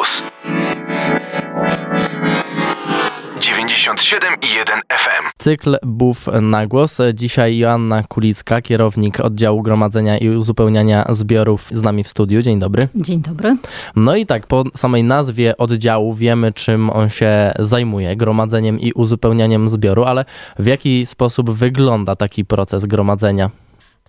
Campus 97 i 1 FM. Cykl Bów na głos. Dzisiaj Joanna Kulicka, kierownik oddziału gromadzenia i uzupełniania zbiorów z nami w studiu. Dzień dobry. Dzień dobry. No i tak, po samej nazwie oddziału wiemy, czym on się zajmuje, gromadzeniem i uzupełnianiem zbioru, ale w jaki sposób wygląda taki proces gromadzenia?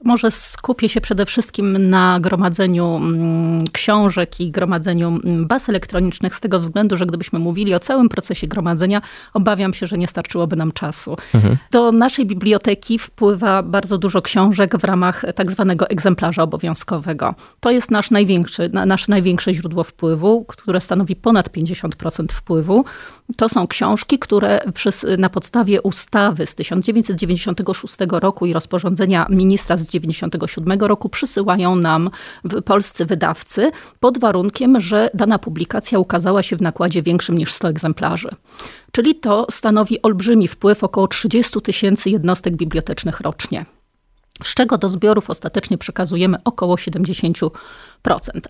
Może skupię się przede wszystkim na gromadzeniu mm, książek i gromadzeniu mm, baz elektronicznych, z tego względu, że gdybyśmy mówili o całym procesie gromadzenia, obawiam się, że nie starczyłoby nam czasu. Mhm. Do naszej biblioteki wpływa bardzo dużo książek w ramach tak zwanego egzemplarza obowiązkowego. To jest nasz największy, nasze największe źródło wpływu, które stanowi ponad 50% wpływu. To są książki, które przez, na podstawie ustawy z 1996 roku i rozporządzenia ministra z 1997 roku przysyłają nam polscy wydawcy pod warunkiem, że dana publikacja ukazała się w nakładzie większym niż 100 egzemplarzy. Czyli to stanowi olbrzymi wpływ około 30 tysięcy jednostek bibliotecznych rocznie z czego do zbiorów ostatecznie przekazujemy około 70%.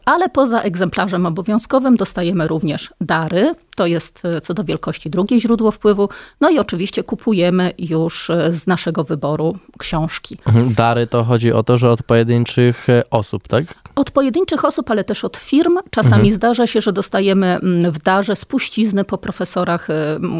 Ale poza egzemplarzem obowiązkowym dostajemy również dary, to jest e, co do wielkości drugie źródło wpływu, no i oczywiście kupujemy już e, z naszego wyboru książki. Mhm. Dary to chodzi o to, że od pojedynczych e, osób, tak? Od pojedynczych osób, ale też od firm. Czasami mhm. zdarza się, że dostajemy mm, w darze spuścizny po profesorach,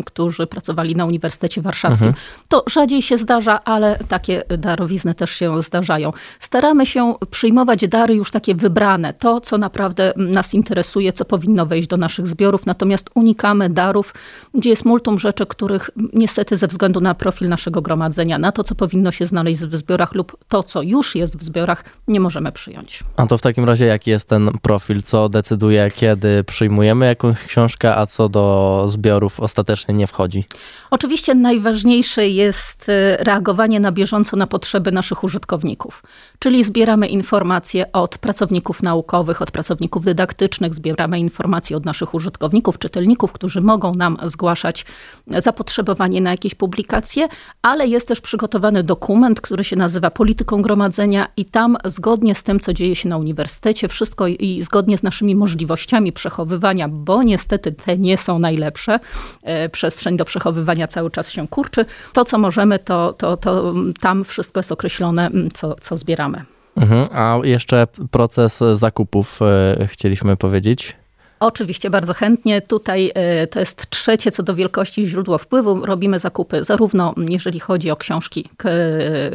którzy pracowali na Uniwersytecie Warszawskim. Mhm. To rzadziej się zdarza, ale takie darowizny też się zdarzają. Staramy się przyjmować dary już takie wybrane, to co naprawdę nas interesuje, co powinno wejść do naszych zbiorów, natomiast unikamy darów, gdzie jest multum rzeczy, których niestety ze względu na profil naszego gromadzenia, na to, co powinno się znaleźć w zbiorach lub to, co już jest w zbiorach, nie możemy przyjąć. A to w takim razie jaki jest ten profil? Co decyduje, kiedy przyjmujemy jakąś książkę, a co do zbiorów ostatecznie nie wchodzi? Oczywiście najważniejsze jest e, reagowanie na bieżąco na potrzeby naszych użytkowników. Czyli zbieramy informacje od pracowników naukowych, od pracowników dydaktycznych, zbieramy informacje od naszych użytkowników, czytelników, którzy mogą nam zgłaszać zapotrzebowanie na jakieś publikacje, ale jest też przygotowany dokument, który się nazywa Polityką Gromadzenia i tam zgodnie z tym, co dzieje się na uniwersytecie, wszystko i zgodnie z naszymi możliwościami przechowywania, bo niestety te nie są najlepsze, e, przestrzeń do przechowywania cały czas się kurczy. To, co możemy, to, to, to tam wszystko jest określone, co, co zbieramy. Mhm, a jeszcze proces zakupów e, chcieliśmy powiedzieć. Oczywiście, bardzo chętnie. Tutaj e, to jest trzecie co do wielkości źródło wpływu. Robimy zakupy zarówno jeżeli chodzi o książki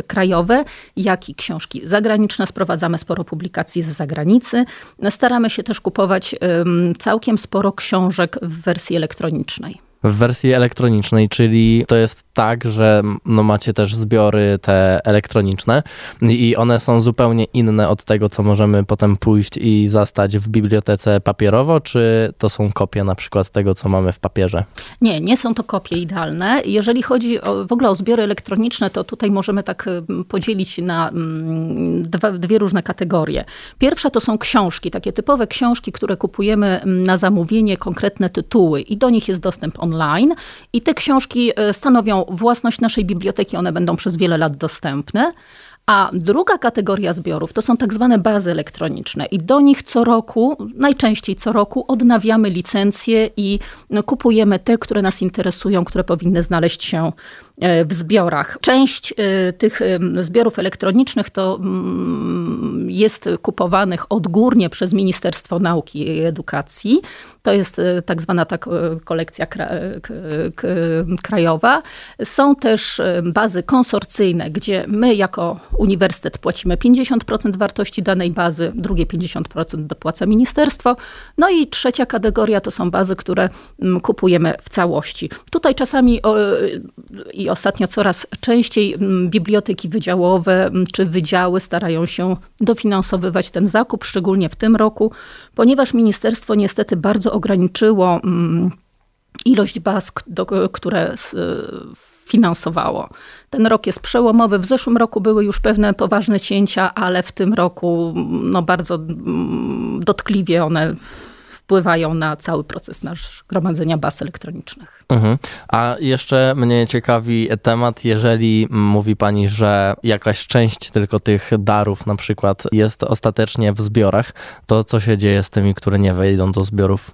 krajowe, jak i książki zagraniczne. Sprowadzamy sporo publikacji z zagranicy. Staramy się też kupować całkiem sporo książek w wersji elektronicznej w wersji elektronicznej, czyli to jest tak, że no macie też zbiory te elektroniczne i one są zupełnie inne od tego, co możemy potem pójść i zastać w bibliotece papierowo, czy to są kopie na przykład tego, co mamy w papierze? Nie, nie są to kopie idealne. Jeżeli chodzi o, w ogóle o zbiory elektroniczne, to tutaj możemy tak podzielić na dwa, dwie różne kategorie. Pierwsza to są książki, takie typowe książki, które kupujemy na zamówienie, konkretne tytuły i do nich jest dostęp online i te książki e, stanowią własność naszej biblioteki, one będą przez wiele lat dostępne. A druga kategoria zbiorów to są tak zwane bazy elektroniczne i do nich co roku, najczęściej co roku odnawiamy licencje i no, kupujemy te, które nas interesują, które powinny znaleźć się e, w zbiorach. Część e, tych zbiorów elektronicznych to mm, jest kupowanych odgórnie przez Ministerstwo Nauki i Edukacji. To jest e, tak zwana ta kolekcja krajowa. Są też bazy konsorcyjne, gdzie my jako uniwersytet płacimy 50% wartości danej bazy, drugie 50% dopłaca ministerstwo. No i trzecia kategoria to są bazy, które kupujemy w całości. Tutaj czasami i ostatnio coraz częściej biblioteki wydziałowe czy wydziały starają się dofinansowywać ten zakup, szczególnie w tym roku, ponieważ ministerstwo niestety bardzo ograniczyło ilość baz, które finansowało. Ten rok jest przełomowy. W zeszłym roku były już pewne poważne cięcia, ale w tym roku no, bardzo mm, dotkliwie one wpływają na cały proces nasz gromadzenia baz elektronicznych. Mhm. A jeszcze mnie ciekawi temat, jeżeli mówi Pani, że jakaś część tylko tych darów na przykład jest ostatecznie w zbiorach, to co się dzieje z tymi, które nie wejdą do zbiorów?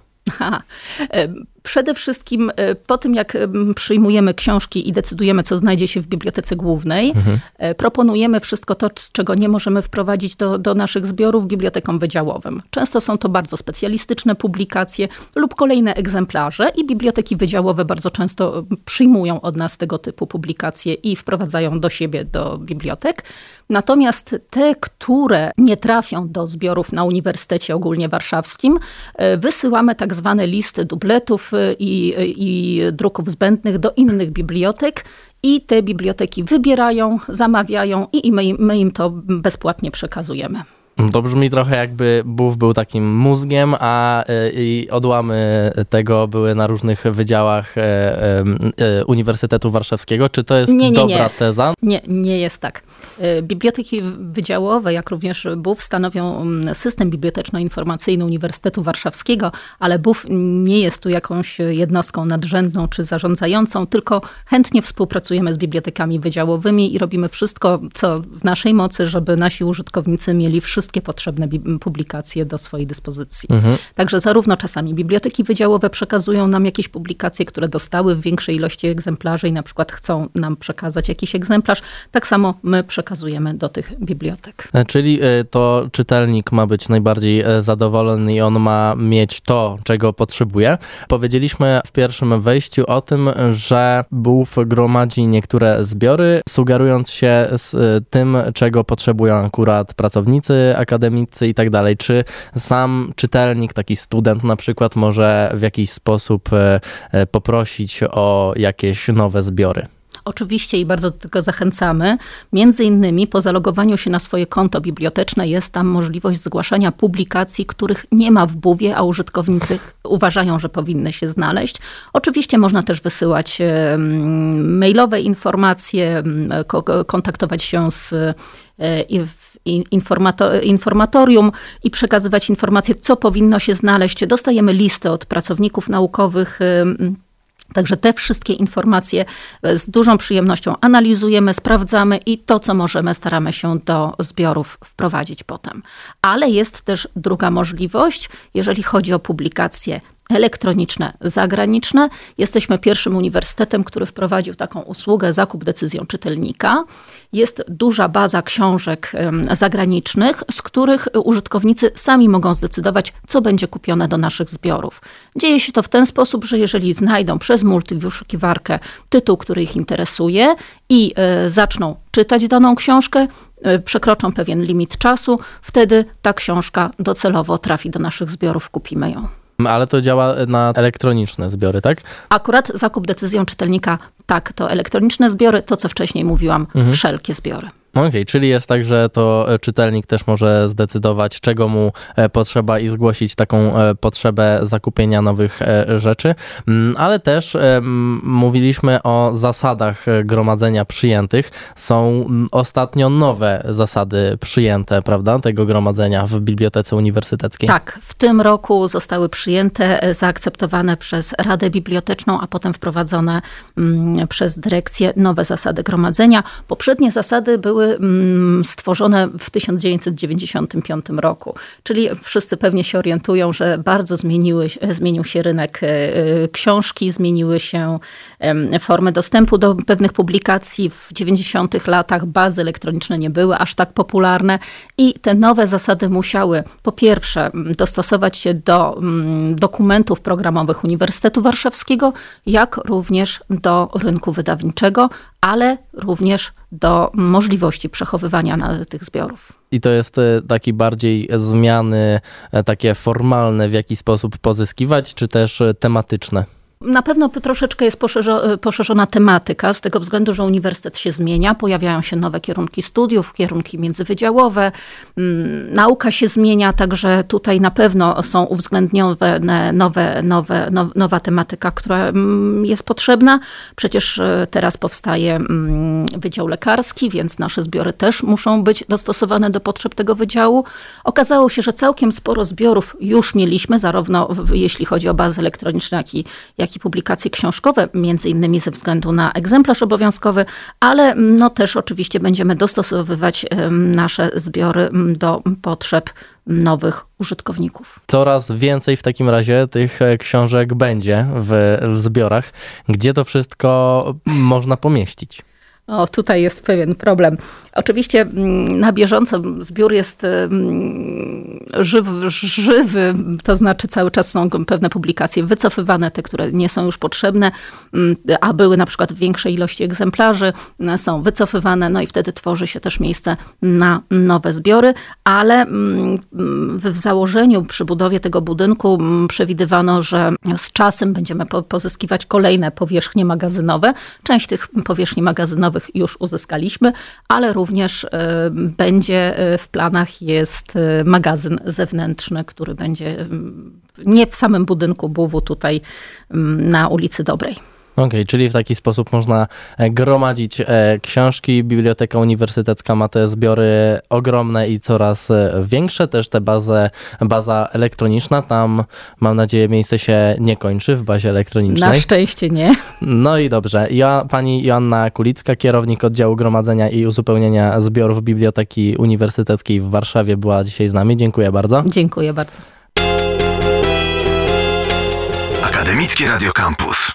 Przede wszystkim e, po tym, jak przyjmujemy książki i decydujemy, co znajdzie się w bibliotece głównej, mhm. E, proponujemy wszystko to, czego nie możemy wprowadzić do, do naszych zbiorów bibliotekom wydziałowym. Często są to bardzo specjalistyczne publikacje lub kolejne egzemplarze i biblioteki wydziałowe bardzo często przyjmują od nas tego typu publikacje i wprowadzają do siebie, do bibliotek. Natomiast te, które nie trafią do zbiorów na Uniwersytecie Ogólnie Warszawskim, e, wysyłamy tak zwane listy dubletów i, i druków zbędnych do innych bibliotek i te biblioteki wybierają, zamawiają i my, my im to bezpłatnie przekazujemy. To brzmi trochę jakby BUF był takim mózgiem, a y, odłamy tego były na różnych wydziałach e, e, Uniwersytetu Warszawskiego. Czy to jest nie, nie, dobra nie. teza? Nie, nie jest tak. Biblioteki wydziałowe, jak również BUF stanowią mm, system biblioteczno-informacyjny Uniwersytetu Warszawskiego, ale BUF nie jest tu jakąś jednostką nadrzędną czy zarządzającą, tylko chętnie współpracujemy z bibliotekami wydziałowymi i robimy wszystko, co w naszej mocy, żeby nasi użytkownicy mieli wszystko wszystkie potrzebne publikacje do swojej dyspozycji. Mhm. Także zarówno czasami biblioteki wydziałowe przekazują nam jakieś publikacje, które dostały w większej ilości egzemplarzy i na przykład chcą nam przekazać jakiś egzemplarz, tak samo my przekazujemy do tych bibliotek. E, czyli e, to czytelnik ma być najbardziej e, zadowolony i on ma mieć to, czego potrzebuje. Powiedzieliśmy w pierwszym wejściu o tym, że BUF gromadzi niektóre zbiory, sugerując się z tym, czego potrzebują akurat pracownicy akademicy i tak dalej. Czy sam czytelnik, taki student na przykład może w jakiś sposób e, e, poprosić o jakieś nowe zbiory? Oczywiście i bardzo do tego zachęcamy. Między innymi po zalogowaniu się na swoje konto biblioteczne jest tam możliwość zgłaszania publikacji, których nie ma w buwie, a użytkownicy uważają, że powinny się znaleźć. Oczywiście można też wysyłać mailowe informacje, kontaktować się z e, informatorium i przekazywać informacje, co powinno się znaleźć. Dostajemy listy od pracowników naukowych. Także te wszystkie informacje e, z dużą przyjemnością analizujemy, sprawdzamy i to, co możemy, staramy się do zbiorów wprowadzić potem. Ale jest też druga możliwość, jeżeli chodzi o publikacje elektroniczne, zagraniczne. Jesteśmy pierwszym uniwersytetem, który wprowadził taką usługę zakup decyzją czytelnika. Jest duża baza książek zagranicznych, z których użytkownicy sami mogą zdecydować, co będzie kupione do naszych zbiorów. Dzieje się to w ten sposób, że jeżeli znajdą przez multiwyszukiwarkę tytuł, który ich interesuje i e, zaczną czytać daną książkę, e, przekroczą pewien limit czasu, wtedy ta książka docelowo trafi do naszych zbiorów, kupimy ją. Ale to działa na elektroniczne zbiory, tak? Akurat zakup decyzją czytelnika, tak, to elektroniczne zbiory, to co wcześniej mówiłam, mhm. wszelkie zbiory. Okej, okay, czyli jest tak, że to e, czytelnik też może zdecydować, czego mu e, potrzeba i zgłosić taką e, potrzebę zakupienia nowych rzeczy, mm, ale też mówiliśmy o zasadach gromadzenia przyjętych. Są ostatnio nowe zasady przyjęte, prawda, tego gromadzenia w Bibliotece Uniwersyteckiej. Tak, w tym roku zostały przyjęte, zaakceptowane przez Radę Biblioteczną, a potem wprowadzone mm, przez dyrekcję nowe zasady gromadzenia. Poprzednie zasady były były mm, stworzone w 1995 roku. Czyli wszyscy pewnie się orientują, że bardzo zmieniły, zmienił się rynek e, e, książki, zmieniły się formy dostępu do pewnych publikacji. W 90 latach bazy elektroniczne nie były aż tak popularne i te nowe zasady musiały po pierwsze dostosować się do dokumentów programowych Uniwersytetu Warszawskiego, jak również do rynku wydawniczego, ale również do możliwości przechowywania tych zbiorów. I to jest e, taki bardziej zmiany e, takie formalne, w jaki sposób pozyskiwać, czy też e, tematyczne? Na pewno troszeczkę jest poszerzona tematyka, z tego względu, że uniwersytet się zmienia, pojawiają się nowe kierunki studiów, kierunki międzywydziałowe, mm, nauka się zmienia, także tutaj na pewno są uwzględnione nowe, nowe, nowa tematyka, która mm, jest potrzebna. Przecież e, teraz powstaje mm, Wydział Lekarski, więc nasze zbiory też muszą być dostosowane do potrzeb tego wydziału. Okazało się, że całkiem sporo zbiorów już mieliśmy, zarówno jeśli chodzi o bazy elektroniczne, jak i, jak jak i publikacje książkowe, między innymi ze względu na egzemplarz obowiązkowy, ale no też oczywiście będziemy dostosowywać nasze zbiory do potrzeb nowych użytkowników. Coraz więcej w takim razie tych e, książek będzie w, w zbiorach. Gdzie to wszystko można pomieścić? O, tutaj jest pewien problem. Oczywiście mm, na bieżąco zbiór jest mm, żywy, żywy, to znaczy cały czas są pewne publikacje wycofywane, te, które nie są już potrzebne, mm, a były na przykład w większej ilości egzemplarzy, są wycofywane, no i wtedy tworzy się też miejsce na nowe zbiory, ale w założeniu przy budowie tego budynku przewidywano, że z czasem będziemy pozyskiwać kolejne powierzchnie magazynowe. Część tych powierzchni magazynowych już uzyskaliśmy, ale również e, będzie e, w planach jest e, magazyn zewnętrzny, który będzie nie w samym budynku BUW tutaj na ulicy Dobrej. Okej, okay, czyli w taki sposób można e, gromadzić e, książki. Biblioteka Uniwersytecka ma te zbiory ogromne i coraz e, większe. Też te bazę, baza elektroniczna, tam mam nadzieję miejsce się nie kończy w bazie elektronicznej. Na szczęście nie. No i dobrze. Ja, pani Joanna Kulicka, kierownik oddziału gromadzenia i uzupełnienia zbiorów Biblioteki Uniwersyteckiej w Warszawie była dzisiaj z nami. Dziękuję bardzo. Dziękuję bardzo. Akademickie Radio Campus.